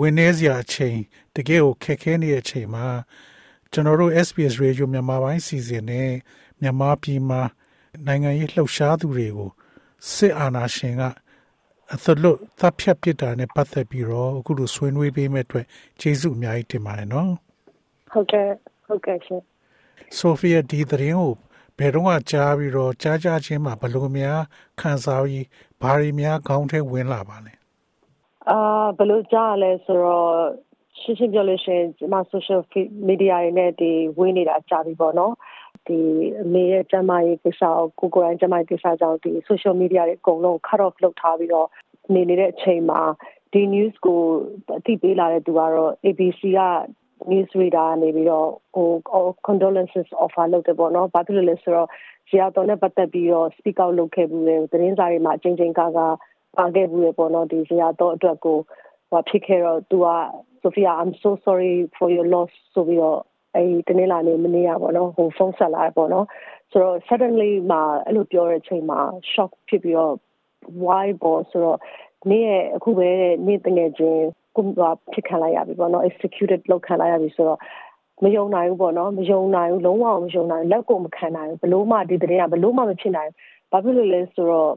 ဝင်နေစရာအချိန်တကယ်ကိုခက်ခဲနေတဲ့အချိန်မှာကျွန်တော်တို့ SBS Radio မြန်မာပိုင်းစီစဉ်နဲ့မြန်မာပြည်မှာနိုင်ငံရေးလှုပ်ရှားသူတွေကိုစစ်အာဏာရှင်ကအသလွတ်တပ်ဖြတ်ပစ်တာနဲ့ပတ်သက်ပြီးတော့အခုလိုဆွေးနွေးပေးမဲ့အတွက်ကျေးဇူးအများကြီးတင်ပါတယ်နော်ဟုတ်ကဲ့ဟုတ်ကဲ့ရှင်ဆိုဖီယာဒီသတင်းကိုဘယ်တော့ကြားပြီးတော့ကြားကြားချင်းမှာဘယ်လိုများခံစားပြီးဘာတွေများခေါင်းထဲဝင်လာပါလဲ အာဘယ်လိုကြားရလဲဆိုတော့ရှင်းရှင်းပြောလို့ရှိရင်ဒီမှာ social media တွေနဲ့ဒီဝင်းနေတာကြာပြီပေါ့နော်ဒီအမေရဲ့ကျမရေးကိစ္စကိုကိုကိုယ်တိုင်ကျမရေးကိစ္စကြောင့်ဒီ social media တွေအကုန်လုံး cut off လုပ်ထားပြီးတော့နေနေတဲ့အချိန်မှာဒီ news ကိုအသိပေးလာတဲ့သူကတော့ ABC က news reader နေပြီးတော့ဟို condolences offer လုပ်တယ်ပေါ့နော်ဘာဖြစ်လို့လဲဆိုတော့ဇီယာတော်နဲ့ပတ်သက်ပြီးတော့ speak out လုပ်ခဲ့ဘူးလေသတင်းစာတွေမှာအချင်းချင်းကားကား ပါခဲ့ဘူးလေပေါ့နော်ဒီဇီယာတော်အတွက်ကိုဟိုဖြစ်ခဲ့တော့သူက Sophia I'm so sorry for your loss ဆိုပြီးတော့အဲဒီတနေ့လာနေမနေ့ကပေါ့နော်ဟိုဖုန်းဆက်လာတယ်ပေါ့နော်ဆိုတော့ suddenly မှာအဲ့လိုပြောတဲ့အချိန်မှာ shock ဖြစ်ပြီးတော့ why ပေါ့ဆိုတော့နေ့ရဲ့အခုပဲနေ့တငယ်ချင်းကိုဖြစ်ခံလိုက်ရပြီပေါ့နော် executed လုပ်ခံလိုက်ရပြီဆိုတော့မယုံနိုင်ဘူးပေါ့နော်မယုံနိုင်ဘူးလုံးဝမယုံနိုင်လက်ကိုမခံနိုင်ဘူးဘလို့မှဒီတရင်ကဘလို့မှမဖြစ်နိုင်ဘာဖြစ်လို့လဲဆိုတော့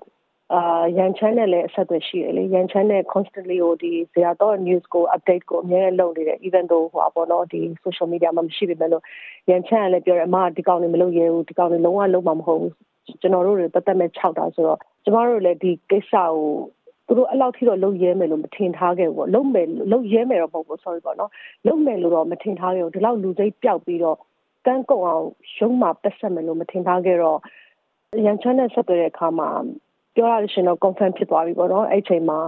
အာရန်ချမ်းနဲ့လည်းအဆက်အသွယ်ရှိတယ်လေရန်ချမ်းနဲ့ constantly ကိုဒီဇာတော့ news ကို update ကိုအများကြီးလုပ်နေတယ် even though ဟိုပါပေါ့နော်ဒီ social media မှာမရှိပေမဲ့လို့ရန်ချမ်းကလည်းပြောတယ်အမဒီကောင်တွေမလုပ်ရဘူးဒီကောင်တွေလုံးဝလုံးမှာမဟုတ်ဘူးကျွန်တော်တို့တွေတသက်မဲ့6တာဆိုတော့ကျမတို့လည်းဒီကိစ္စကိုသူတို့အဲ့လောက်ထိတော့လုံရဲမယ်လို့မထင်ထားခဲ့ဘူးပေါ့လုံမယ်လုံရဲမယ်တော့မဟုတ်ဘူး sorry ပေါ့နော်လုံမယ်လို့တော့မထင်ထားခဲ့ဘူးဒီလောက်လူစိတ်ပျောက်ပြီးတော့ကန်းကုံအောင်ရုံးမှာပတ်ဆက်မယ်လို့မထင်ထားခဲ့တော့ရန်ချမ်းနဲ့ဆက်သွယ်တဲ့အခါမှာ ပြောရလို့ရှင်တော့ confirm ဖြစ်သွားပြီပေါ့နော်အဲ့ချိန်မှာ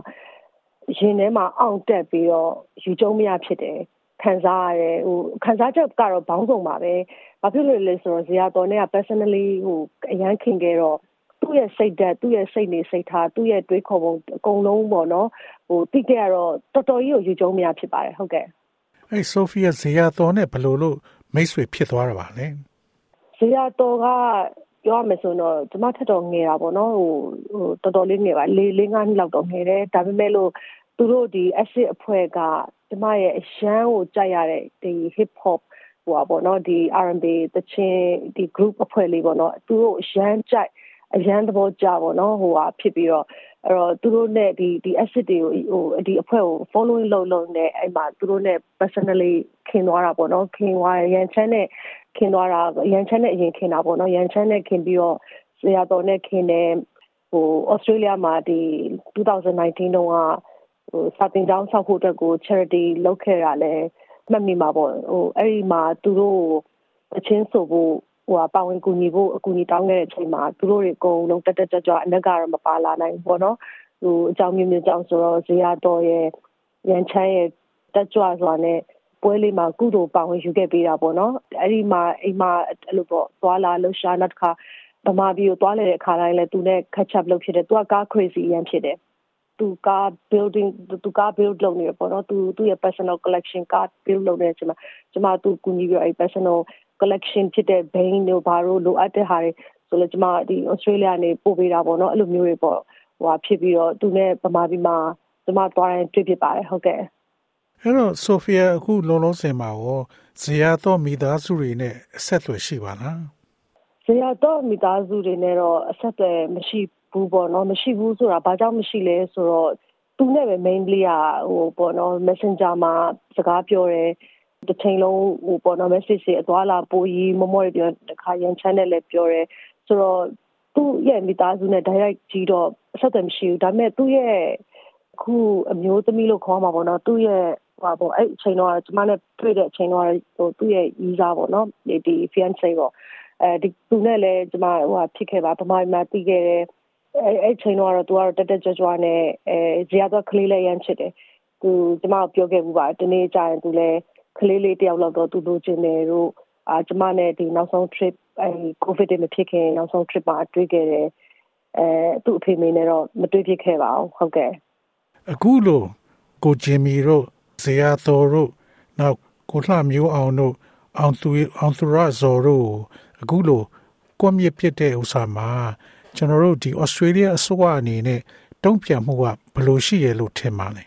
ရင်ထဲမှာအောင့်တက်ပြီးတော့ယူကျုံမရဖြစ်တယ်ခံစားရတယ်ဟိုခံစားချက်ကတော့ဘောင်းဆောင်ပါပဲဘာဖြစ်လို့လဲဆိုတော့ဇေယျတော်နဲ့က personally ဟိုအရန်ခင်ခဲ့တော့သူ့ရဲ့စိတ်ဓာတ်သူ့ရဲ့စိတ်နေစိတ်ထားသူ့ရဲ့တွေးခေါ်ပုံအကုန်လုံးပေါ့နော်ဟိုတိကျတော့တော်တော်ကြီးကိုယူကျုံမရဖြစ်ပါတယ်ဟုတ်ကဲ့အဲ့ဆိုဖီယာဇေယျတော်နဲ့ဘယ်လိုလို့မိတ်ဆွေဖြစ်သွားတာပါလဲဇေယျတော်က ပြောရမယ်ဆိုတော့ကျမထက်တော့ငယ်တာပေါ့နော်ဟိုဟိုတော်တော်လေးငယ်ပါလေးလေးငါးနှစ်လောက်တော့ငယ်တယ်ဒါပေမဲ့လို့သူတို့ဒီ acid အဖွဲ့ကကျမရဲ့အရန်ကိုကြိုက်ရတဲ့ဒီ hip hop ဟိုပါပေါ့နော်ဒီ R&B တချင်းဒီ group အဖွဲ့လေးပေါ့နော်သူတို့အရန်ကြိုက်အရန်သဘောကျပေါ့နော်ဟိုဟာဖြစ်ပြီးတော့ အဲ့တော့သူတို့နဲ့ဒီဒီ acid တွေကိုဟိုဒီအဖွဲ့ကို following လုပ်လုပ်နေအဲ့မှာသူတို့နဲ့ personally ခင်သွားတာပေါ့နော်ခင်သွားရန်ချမ်းနဲ့ခင်သွားတာရန်ချမ်းနဲ့အရင်ခင်တာပေါ့နော်ရန်ချမ်းနဲ့ခင်ပြီးတော့ဆရာတော်နဲ့ခင်တယ်ဟိုဩစတြေးလျမှာဒီ2019တုန်းကဟိုစာတင်ကျောင်းဆောက်ဖို့အတွက်ကို charity လုပ်ခဲ့တာလဲမှတ်မိမှာပေါ့ဟိုအဲ့ဒီမှာသူတို့အချင်းဆိုဖို့ ဟိုပါဝင်ကူညီဖို့အကူအညီတောင်းခဲ့တဲ့အချိန်မှာသူတို့တွေအကုန်လုံးတက်တက်ကြွကြွအနက်ကတော့မပါလာနိုင်ဘူးပေါ့နော်ဟိုအကြောင်းမျိုးမျိုးကြောင့်ဆိုတော့ဇေယျတော်ရဲ့ရန်ချမ်းရဲ့တက်ကြွစွာနဲ့ပွဲလေးမှာကုသိုလ်ပါဝင်ယူခဲ့ပေးတာပေါ့နော်အဲ့ဒီမှာအိမ်မှာအဲ့လိုပေါ့သွားလာလှူရှာနောက်တစ်ခါဗမာပြည်ကိုသွားလေတဲ့အခါတိုင်းလဲသူနဲ့ catch up လုပ်ဖြစ်တယ်သူကကား crazy ရန်ဖြစ်တယ်သူကား building သူကား build လုပ်နေရပေါ့နော်သူသူရဲ့ personal collection ကား build လုပ်နေတဲ့အချိန်မှာကျွန်မသူကူညီပြီးအဲ့ personal collection ဖြစ်တဲ့ vein တို့ဘာလို့လိုအပ်တဲ့ဟာတွေဆိုလဲကျွန်မဒီ Australia နေပို့ပေးတာပေါ့နော်အဲ့လိုမျိုးတွေပေါ့ဟိုဟာဖြစ်ပြီးတော့သူနဲ့ဗမာပြည်မှာကျွန်မသွားရင်တွေ့ဖြစ်ပါတယ်ဟုတ်ကဲ့အဲ့တော့ဆိုဖီယာအခုလုံးလုံးစင်မှာရောဇေယျတော့မိသားစုတွေနဲ့အဆက်အသွယ်ရှိပါလားဇေယျတော့မိသားစုတွေနဲ့တော့အဆက်အသွယ်မရှိဘူးပေါ့နော်မရှိဘူးဆိုတာဘာကြောင့်မရှိလဲဆိုတော့သူနဲ့ပဲ mainly อ่ะဟိုပေါ့နော် messenger မှာစကားပြောတယ် တစ်ချိန်လုံးဟိုပေါ့နော် message တွေအသွားလာပို့ရေးမမောတွေပြောတခါရန် channel လည်းပြောတယ်ဆိုတော့သူ့ရဲ့မိသားစုနဲ့ direct ကြီးတော့အဆက်အသွယ်မရှိဘူးဒါပေမဲ့သူ့ရဲ့ခုအမျိုးသမီးလို့ခေါ်မှာပေါ့နော်သူ့ရဲ့ဟိုပေါ့အဲ့အချိန်တော့ကျမနဲ့တွေ့တဲ့အချိန်တော့ဟိုသူ့ရဲ့ရီးစားပေါ့နော်ဒီဒီ fiance ပေါ့အဲဒီသူနဲ့လည်းကျမဟိုဖြစ်ခဲ့ပါဗမာပြည်မှာပြီးခဲ့တဲ့အဲအဲ့ချိန်တော့သူကတော့တက်တက်ကြွကြွနဲ့အဲဇေယျတော့ကလေးလည်းရမ်းချစ်တယ်သူကျမပြောခဲ့မှုပါတနေ့ကျရင်သူလည်း ကလေးလေးတယောက်လောက်တော့သူလိုချင်တယ်တို့အာကျမနဲ့ဒီနောက်ဆုံး trip အဲ covid တွေမဖြစ်ခင်နောက်ဆုံး trip မှာတွေ့ခဲ့တယ်အဲသူ့အဖေမေနဲ့တော့မတွေ့ဖြစ်ခဲ့ပါဘူးဟုတ်ကဲ့အခုလိုကိုဂျင်မီတို့ဇေယျသောတို့နောက်ကိုလှမျိုးအောင်တို့အောင်သူအောင်သူရဇော်တို့အခုလိုကွန်မြစ်ဖြစ်တဲ့ဥစ္စာမှာကျွန်တော်တို့ဒီ Australia အစိုးရအနေနဲ့တုံ့ပြန်မှုကဘယ်လိုရှိရလို့ထင်ပါလဲ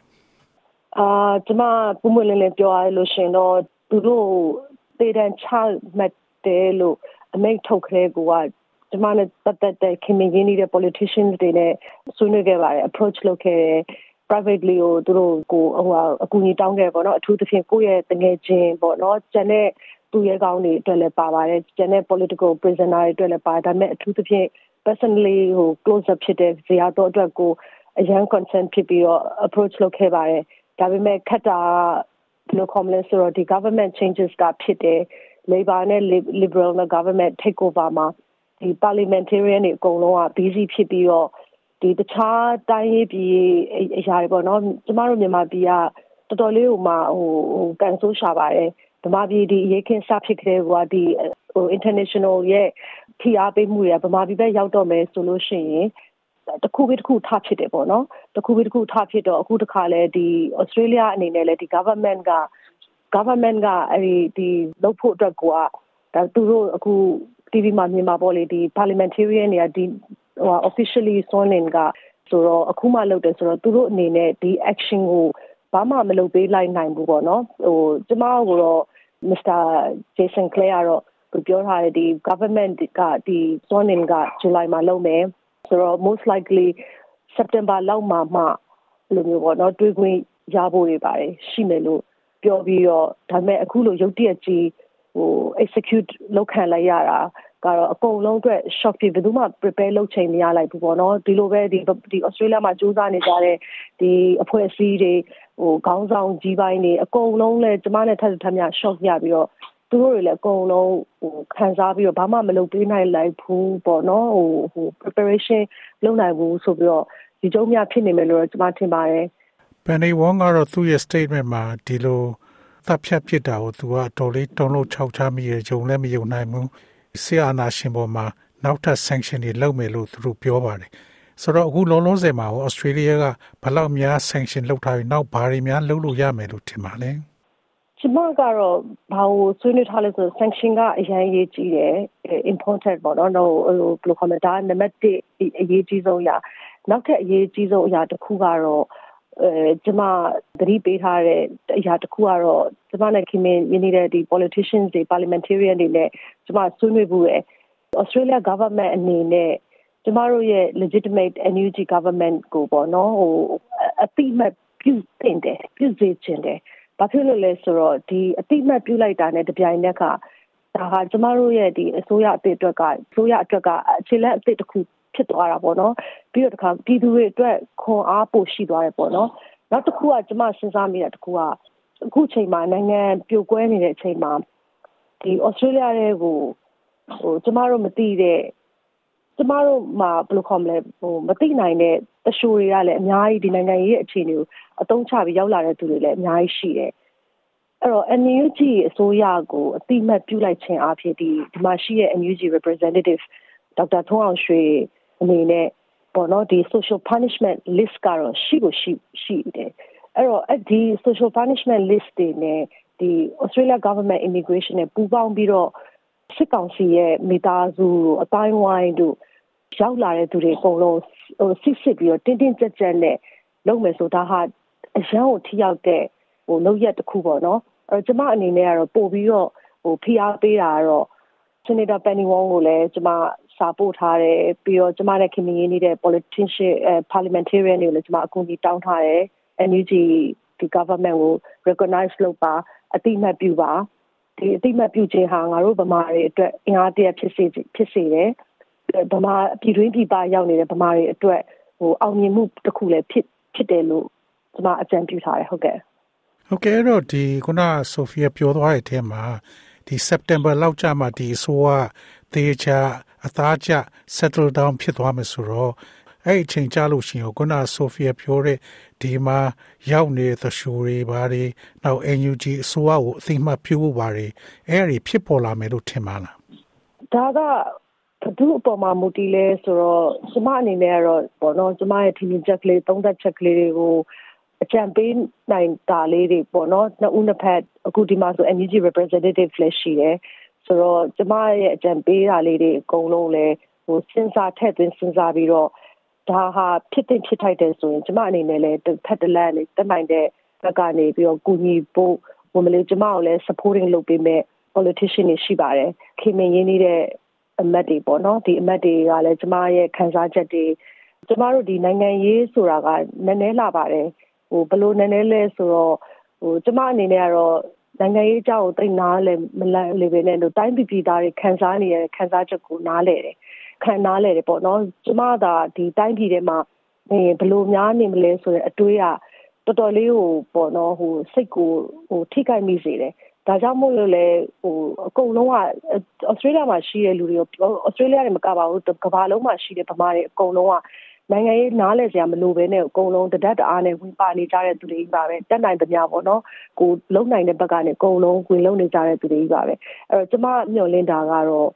အာကျမပုံမလင်းလေးပြောရလို့ရှင်တော့သူတို့တေတန်ချမှတ်တယ်လို့အမိတ်ထုတ်ခဲကိုကကျမနဲ့ပတ်သက်တဲ့ခင်မင်းရင်းနေတဲ့ politicians တွေနဲ့ဆွေးနွေးခဲ့ပါတယ် approach လုပ်ခဲ့တယ် privately ကိုသူတို့ကိုဟိုအကူအညီတောင်းခဲ့ပေါ့နော်အထူးသဖြင့်ကိုယ့်ရဲ့တငယ်ချင်းပေါ့နော်ကျန်တဲ့သူရဲကောင်းတွေအတွက်လည်းပါပါတယ်ကျန်တဲ့ political prisoner တွေအတွက်လည်းပါဒါပေမဲ့အထူးသဖြင့် personally ဟို close up ဖြစ်တဲ့ဇေယျတော့အတွက်ကိုအရန် concern ဖြစ်ပြီးတော့ approach လုပ်ခဲ့ပါတယ် ဒါပေမဲ့ခက်တာဘယ်လို common ဆိုတော့ဒီ government changes ကဖြစ်တယ် labor နဲ့ liberal နဲ့ government take over မှာဒီ parliamentarian တွေအကုန်လုံးက busy ဖြစ်ပြီးတော့ဒီတခြားတိုင်းရေးပြည်အရာတွေပေါ့နော်ကျမတို့မြန်မာပြည်ကတော်တော်လေးဟိုမှာဟိုဟိုကန်ဆိုးရှာပါတယ်ဗမာပြည်ဒီအရေးခင်းစဖြစ်ခဲ့တဲ့ဟိုဒီဟို international ရဲ့ဖိအားပေးမှုတွေကဗမာပြည်ဘက်ရောက်တော့မယ်ဆိုလို့ရှိရင် တခုပြီးတခုထဖြစ်တယ်ပေါ့နော်တခုပြီးတခုထဖြစ်တော့အခုတခါလဲဒီ Australia အနေနဲ့လဲဒီ government က government ကအဲဒီဒီလုပ်ဖို့အတွက်ကိုကဒါသူတို့အခု TV မှာမြင်မှာပေါ့လေဒီ parliamentarian တွေကဒီဟို officially sworn in ကဆိုတော့အခုမှလုပ်တယ်ဆိုတော့သူတို့အနေနဲ့ဒီ action ကိုဘာမှမလုပ်ပေးလိုက်နိုင်ဘူးပေါ့နော်ဟိုကျမကတော့ Mr. Jason Clare ကတော့သူပြောထားတယ်ဒီ government ကဒီ sworn in က July မှာလုပ်မယ် ဆိုတော့ most likely September လောက်မှာမှလိုမျိုးပေါ့နော်တွေးခွင့်ရဖို့တွေပါတယ်ရှိမယ်လို့ပြောပြီးတော့ဒါပေမဲ့အခုလိုရုတ်တရက်ကြီးဟို execute လုပ်ခံလိုက်ရတာကတော့အကုန်လုံးအတွက် shock ဖြစ်ဘယ်သူမှ prepare လုပ်ချိန်မရလိုက်ဘူးပေါ့နော်ဒီလိုပဲဒီဒီ Australia မှာစူးစမ်းနေကြတဲ့ဒီအဖွဲ့အစည်းတွေဟိုခေါင်းဆောင်ကြီးပိုင်းတွေအကုန်လုံးလဲကျမနဲ့ထပ်ထပ်မြ shock ရပြီးတော့ သူတို့တွေလည်းအကုန်လုံးဟိုခံစားပြီးတော့ဘာမှမလုပ်ပေးနိုင်လိုက်ဘူးပေါ့နော်ဟိုဟို preparation လုပ်နိုင်ဘူးဆိုပြီးတော့ဒီကြုံများဖြစ်နေမယ်လို့ကျမထင်ပါတယ်ပန်နီဝမ်ကတော့သူ့ရဲ့ statement မှာဒီလိုသတ်ဖြတ်ဖြစ်တာကိုသူကတော်လေးတုံးလို့ခြောက်ချမိရဲ့ဂျုံလည်းမယုံနိုင်ဘူးဆီအာနာရှင်ပေါ်မှာနောက်ထပ် sanction တွေလုပ်မယ်လို့သူတို့ပြောပါတယ်ဆိုတော့အခုလုံးလုံးစင်မှာဩစတြေးလျကဘလောက်များ sanction လုပ်ထားပြီးနောက်ဘာတွေများလုပ်လို့ရမယ်လို့ထင်ပါလဲ ကျမကတော့ဘာကိုဆွေးနွေးထားလဲဆို sanction ကအရင်ရေးကြည့်တယ် important ပေါ့နော်ဟိုဘယ်လိုခေါ်မလဲဒါနံပါတ်1အရေးကြီးဆုံးအရာနောက်ထပ်အရေးကြီးဆုံးအရာတစ်ခုကတော့အဲကျမသတိပေးထားတဲ့အရာတစ်ခုကတော့ကျမနဲ့ခင်မင်းရင်းနေတဲ့ဒီ politicians တွေ parliamentarian တွေနဲ့ကျမဆွေးနွေးဘူးရယ် Australia government အနေနဲ့ကျမတို့ရဲ့ legitimate NUG government ကိုပေါ့နော်ဟိုအတိမတ်ပြုတင်တယ်ပြုစေချင်တယ် ဘာဖြစ်လို့လဲဆိုတော့ဒီအတိမတ်ပြုလိုက်တာနဲ့တပြိုင်နက်ကဒါဟာကျမတို့ရဲ့ဒီအစိုးရအသစ်အတွက်ကအစိုးရအတွက်ကအခြေလက်အသစ်တစ်ခုဖြစ်သွားတာပေါ့နော်ပြီးတော့တခါပြည်သူတွေအတွက်ခွန်အားပိုရှိသွားတယ်ပေါ့နော်နောက်တစ်ခုကကျမစဉ်းစားမိတာတစ်ခုကအခုချိန်မှာနိုင်ငံပြိုကွဲနေတဲ့အချိန်မှာဒီဩစတြေးလျရဲ့ကိုဟိုကျမတို့မသိတဲ့ ကျမတို့မှာဘယ်လိုခေါ်မလဲဟိုမသိနိုင်တဲ့တရှိုတွေကလည်းအများကြီးဒီနိုင်ငံရေးအခြေအနေကိုအတုံးချပြီးရောက်လာတဲ့သူတွေလည်းအများကြီးရှိတယ်အဲ့တော့ NUG အစိုးရကိုအတိမတ်ပြုလိုက်ခြင်းအဖြစ်ဒီဒီမှာရှိတဲ့ NUG representative ဒေါက်တာထွန်းအောင်ရွှေအနေနဲ့ပေါ့နော်ဒီ social punishment list ကတော့ရှိကိုရှိရှိတယ်အဲ့တော့အဲ့ဒီ social punishment list တွေနဲ့ဒီ Australia government immigration နဲ့ပူးပေါင်းပြီးတော့ စစ်ကောင်စီရဲ့မိသားစုအတိုင်းဝိုင်းတို့ရောက်လာတဲ့သူတွေအကုန်လုံးဟိုစစ်စစ်ပြီးတော့တင်းတင်းကြပ်ကြပ်နဲ့လုပ်မယ်ဆိုဒါဟာအရန်ကိုထိရောက်တဲ့ဟိုလုပ်ရက်တစ်ခုပေါ့နော်အဲကျမအနေနဲ့ကတော့ပို့ပြီးတော့ဟိုဖိအားပေးတာကတော့ Senator Penny Wong ကိုလည်းကျမစာပို့ထားတယ်ပြီးတော့ကျမနဲ့ခင်မင်းရင်းနေတဲ့ politician အဲ parliamentarian တွေကိုလည်းကျမအကူအညီတောင်းထားတယ် NUG ဒီ government ကို recognize လုပ်ပါအတိမတ်ပြုပါ ဒီအတိမတ်ပြုခြင်းဟာငါတို့ဗမာတွေအတွက်အင်အားတရဖြစ်စေဖြစ်စေတယ်ဗမာပြည်တွင်းပြည်ပရောက်နေတဲ့ဗမာတွေအတွက်ဟိုအောင်မြင်မှုတစ်ခုလည်းဖြစ်ဖြစ်တယ်လို့ကျမအကြံပြုထားတယ်ဟုတ်ကဲ့ဟုတ်ကဲ့တော့ဒီခုနဆိုဖီယာပြောသွားတဲ့အထက်မှာဒီ September လောက်ကြာမှဒီအစိုးရတေချာအသားကျ settle down ဖြစ်သွားမယ်ဆိုတော့ အဲ့အချိန်ကြာလို့ရှိရင်ခုနဆိုဖီယာပြောတဲ့ဒီမှာရောက်နေတဲ့သရှူတွေဘာတွေနောက် NUG အစိုးရကိုအသိမှတ်ပြုဖို့ဘာတွေအဲ့ဒီဖြစ်ပေါ်လာမယ်လို့ထင်ပါလားဒါကဘသူအပေါ်မှာမူတည်လဲဆိုတော့ကျမအနေနဲ့ကတော့ပေါ့နော်ကျမရဲ့ထင်မြင်ချက်ကလေးသုံးသက်ချက်ကလေးတွေကိုအကြံပေးနိုင်တာလေးတွေပေါ့နော်နှစ်ဦးနှစ်ဖက်အခုဒီမှာဆို NUG representative လည်းရှိတယ်ဆိုတော့ကျမရဲ့အကြံပေးတာလေးတွေအကုန်လုံးလည်းဟိုစဉ်းစားထည့်သွင်းစဉ်းစားပြီးတော့ ဒါဟာဖြစ်တဲ့ဖြစ်ထိုက်တယ်ဆိုရင်ကျမအနေနဲ့လည်းတစ်ဖက်တစ်လမ်းနဲ့တက်နိုင်တဲ့ဘက်ကနေပြီးတော့ကူညီဖို့ဝင်မလို့ကျမကိုလည်း supporting လုပ်ပေးမဲ့ politician တွေရှိပါတယ်ခင်မင်းရင်းနေတဲ့အမတ်တွေပေါ့နော်ဒီအမတ်တွေကလည်းကျမရဲ့ခံစားချက်တွေကျမတို့ဒီနိုင်ငံရေးဆိုတာကနည်းနည်းလာပါတယ်ဟိုဘလို့နည်းနည်းလဲဆိုတော့ဟိုကျမအနေနဲ့ကတော့နိုင်ငံရေးအကြောင်းကိုသိနာလဲမလန့်လေပဲနဲ့တို့တိုင်းပြည်ပြည်သားတွေခံစားနေတဲ့ခံစားချက်ကိုနားလဲတယ် ခံနားလဲတယ်ပေါ့နော်ကျမသာဒီတိုင်းပြည်ထဲမှာနေဘလို့များနေမလဲဆိုတဲ့အတွေးကတော်တော်လေးဟိုပေါ့နော်ဟိုစိတ်ကိုဟိုထိခိုက်မိစေတယ်ဒါကြောင့်မို့လို့လေဟိုအကုန်လုံးကဩစတြေးလျမှာရှိတဲ့လူတွေရောဩစတြေးလျတွေမကပါဘူးကမ္ဘာလုံးမှာရှိတဲ့ဗမာတွေအကုန်လုံးကနိုင်ငံရေးနားလဲစရာမလိုဘဲနဲ့အကုန်လုံးတဒတ်တအားနဲ့ဝင်ပါနေကြတဲ့သူတွေကြီးပါပဲတက်နိုင်သမျှပေါ့နော်ကိုလုံနိုင်တဲ့ဘက်ကနေအကုန်လုံးဝင်လုံနေကြတဲ့သူတွေကြီးပါပဲအဲ့တော့ကျမမျှော်လင့်တာကတော့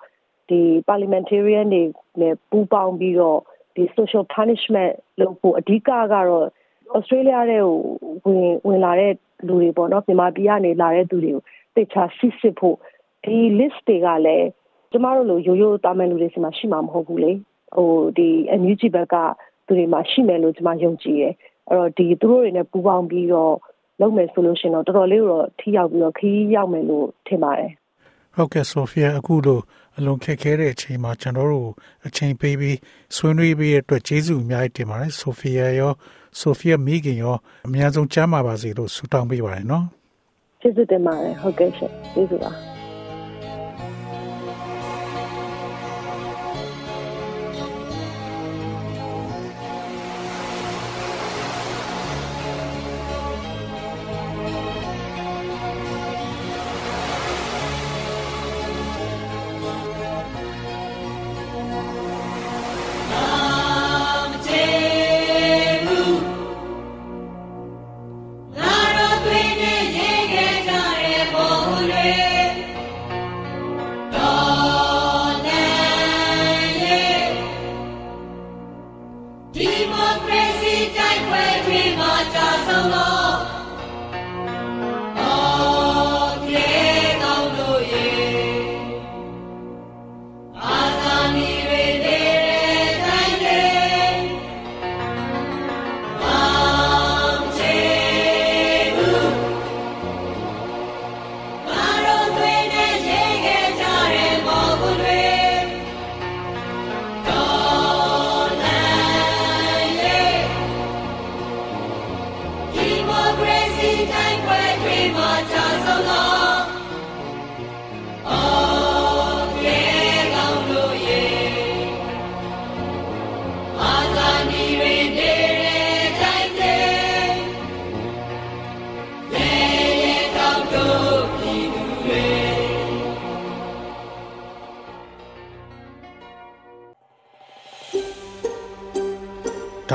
ဒီ parliamentarian တွေနဲ့ပူးပေါင်းပြီးတော့ဒီ social punishment လုပ်ဖို့အဓိကကတော့ Australia တဲ့ဝင်ဝင်လာတဲ့လူတွေပေါ့နော်မြန်မာပြည်ကနေလာတဲ့သူတွေကိုသိချာစစ်စစ်ဖို့ဒီ list တွေကလည်းကျမတို့လိုရိုးရိုးတာမန်လူတွေစီမှာရှိမှာမဟုတ်ဘူးလေဟိုဒီ NUG ဘက်ကသူတွေမှာရှိမယ်လို့ကျမယုံကြည်တယ်အဲ့တော့ဒီသူတို့တွေနဲ့ပူးပေါင်းပြီးတော့လုပ်မယ်ဆိုလို့ရှိရင်တော့တော်တော်လေးတော့ထိရောက်ပြီးတော့ခီးရောက်မယ်လို့ထင်ပါတယ် ဟုတ်ကဲ့ဆိုဖီယာအခုလိုအလွန်ခက်ခဲတဲ့အချိန်မှာကျွန်တော်တို့အချိန်ပေးပြီးဆွေးနွေးပေးတဲ့အတွက်ကျေးဇူးအများကြီးတင်ပါတယ်ဆိုဖီယာရောဆိုဖီယာမိခင်ရောအများဆုံးကြားမှာပါစေလို့ဆုတောင်းပေးပါတယ်နော်ကျေးဇူးတင်ပါတယ်ဟုတ်ကဲ့ရှင်ကျေးဇူးပါ